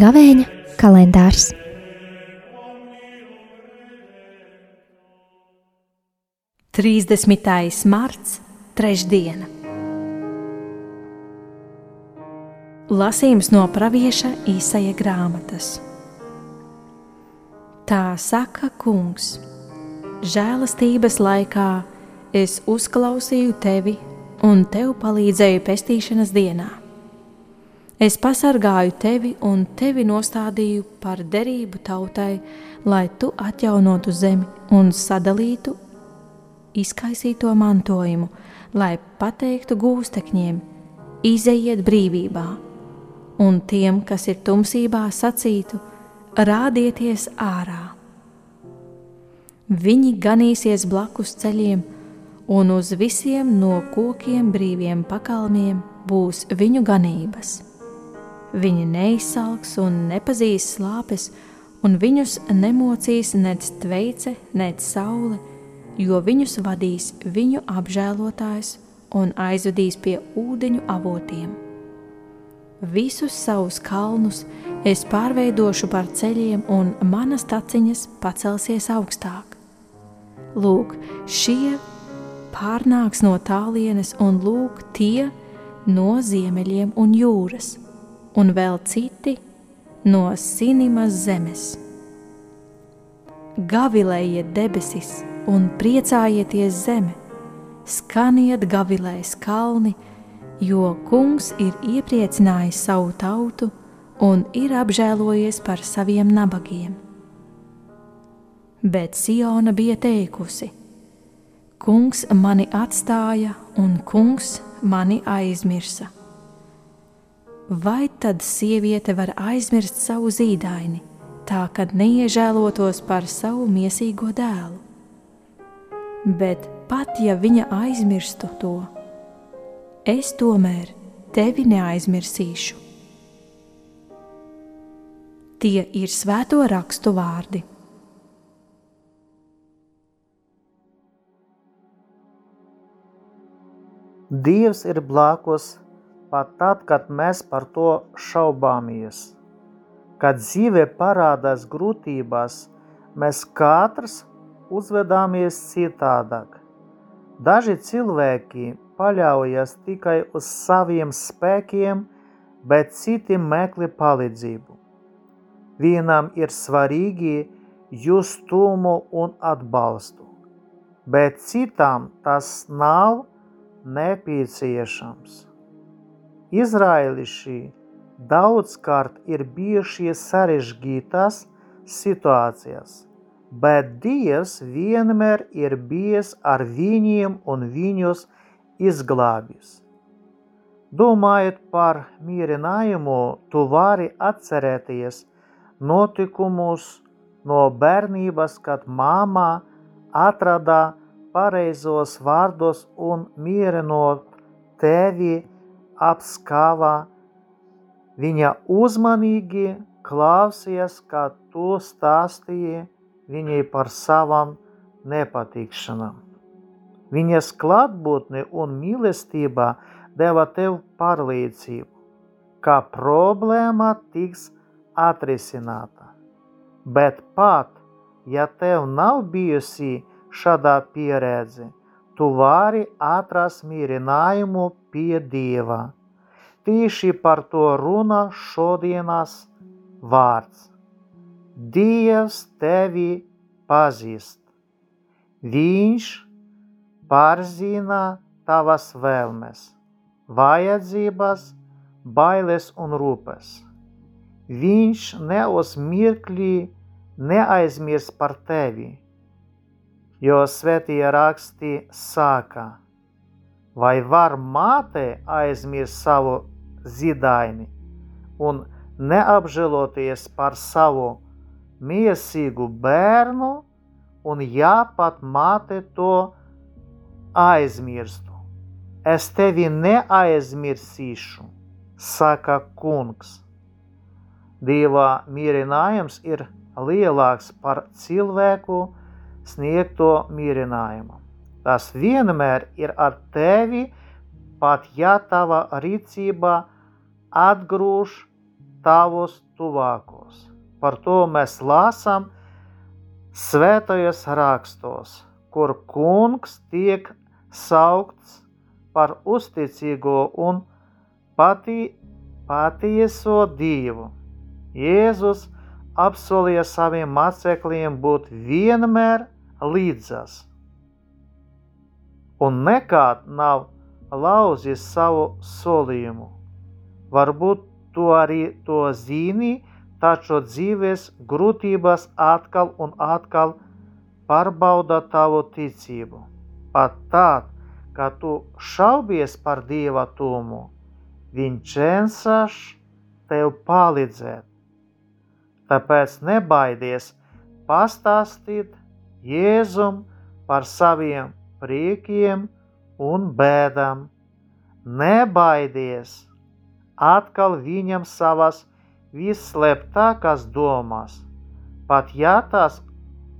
Gavēņa kalendārs. Trīsdesmitais marts, trešdiena. Lasījums no pravieša īsaja grāmatas. Tā saka kungs, žēlastības laikā es uzklausīju tevi un tev palīdzēju pestīšanas dienā. Es pasargāju tevi un tevi nostādīju par derību tautai, lai tu atjaunotu zemi un sadalītu izkaisīto mantojumu, lai pateiktu gūstekņiem, izejiet brīvībā, un tiem, kas ir tumsībā, sacītu, rādieties ārā. Viņi ganīsies blakus ceļiem, un uz visiem no kokiem brīviem pakalmiem būs viņu ganības. Viņi neizsalks un nepazīs slāpes, un viņus nemocīs nec tveice, nec saule, jo viņus vadīs viņu apžēlotājs un aizvedīs pie ūdeņu avotiem. Visus savus kalnus es pārveidošu par ceļiem, un manas taciņas pacelsies augstāk. Lūk, šie pārnāks no tālienes, un lūk, tie no ziemeļiem un jūras un vēl citi no Sinimas zemes. Gavilējiet debesis un priecājieties zeme, skaniet gavilēs kalni, jo kungs ir iepriecinājis savu tautu un ir apžēlojies par saviem nabagiem. Bet Siona bija teikusi: Kungs mani atstāja, un kungs mani aizmirsa vai tad sieviete var aizmirst savu zīdaini, tā kad neiežēlotos par savu miesīgo dēlu? Bet pat ja viņa aizmirstu to, es tomēr tevi neaizmirsīšu. Tie ir svēto rakstu vārdi. Dievs ir blakus pat tad, kad mēs par to šaubāmies. Kad dzīve parādās grūtībās, mēs katrs uzvedāmies citādāk. Daži cilvēki paļaujas tikai uz saviem spēkiem, bet citi meklē palīdzību. Vienam ir svarīgi just tumu un atbalstu, bet citam tas nav nepieciešams. Izraēliši daudzkārt ir bijušie sarežģītās situācijās, bet Dievs vienmēr ir bijis ar viņiem un viņus izglābis. Domājot par mierinājumu, tu vari atcerēties notikumus no bērnības, kad māma atrada pareizos vārdos un mierinot tevi apskāvā. Viņa uzmanīgi klausījās, kā tu stāstīji viņai par savām nepatikšanām. Viņas klātbūtne un mīlestība deva tev pārliecību, ka problēma tiks atrisināta. Bet pat, ja tev nav bijusi šāda pieredze, tu vari atrast mierinājumu pie Dieva. Tieši par to runā šodienas vārds. Dievs tevi pazīst. Viņš pārzina tavas vēlmes, vajadzības, bailes un rūpes. Viņš ne uz mirkli neaizmirs par tevi jo svētie raksti saka, vai var māte aizmirst savu zīdaini un neapžēloties par savu miesīgu bērnu, un ja pat māte to aizmirstu. Es tevi neaizmirsīšu, saka kungs. Dieva mierinājums ir lielāks par cilvēku sniegto mierinājumu. Tas vienmēr ir ar tevi, pat ja tava rīcība atgrūž tavus tuvākos. Par to mēs lasām svētajos rakstos, kur kungs tiek saukts par uzticīgo un pati, patieso Dievu. Jēzus apsolīja saviem mācekļiem būt vienmēr līdzās, un nekad nav lauzis savu solījumu. Varbūt tu arī to zini, taču dzīves grūtības atkal un atkal pārbauda tavu ticību. Pat tad, kad tu šaubies par Dieva tumu, viņš cenšas tev palīdzēt. Tāpēc nebaidies pastāstīt Jēzum par saviem priekiem un bēdām. Nebaidies atkal viņam savas visslēptākās domas, pat ja tās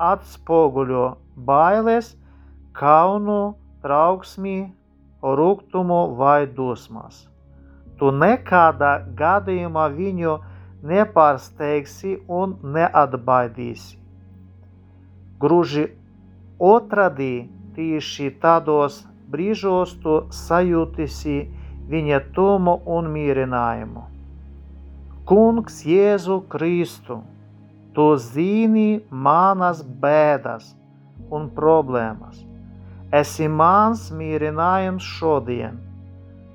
atspoguļo bailes, kaunu, trauksmi, rūgtumu vai dusmas. Tu nekādā gadījumā viņu nepārsteigsi un neatbaidīsi. Gluži otrādi tieši tādos brīžos tu sajūtīsi viņa tumu un mierinājumu. Kungs Jēzu Kristu, tu zini manas bēdas un problēmas. Esi mans mierinājums šodien.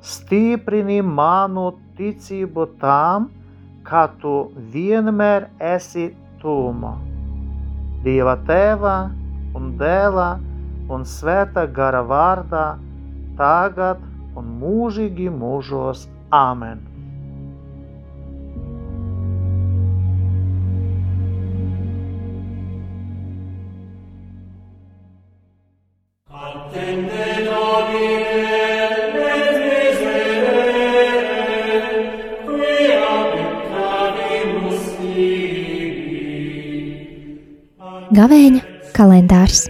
Stiprini manu ticību tam, ka tu vienmēr esi tūma. Dieva tēva un dēla un svēta gara vārdā, tagad un mūžīgi mūžos. Āmen! Gavēņa kalendārs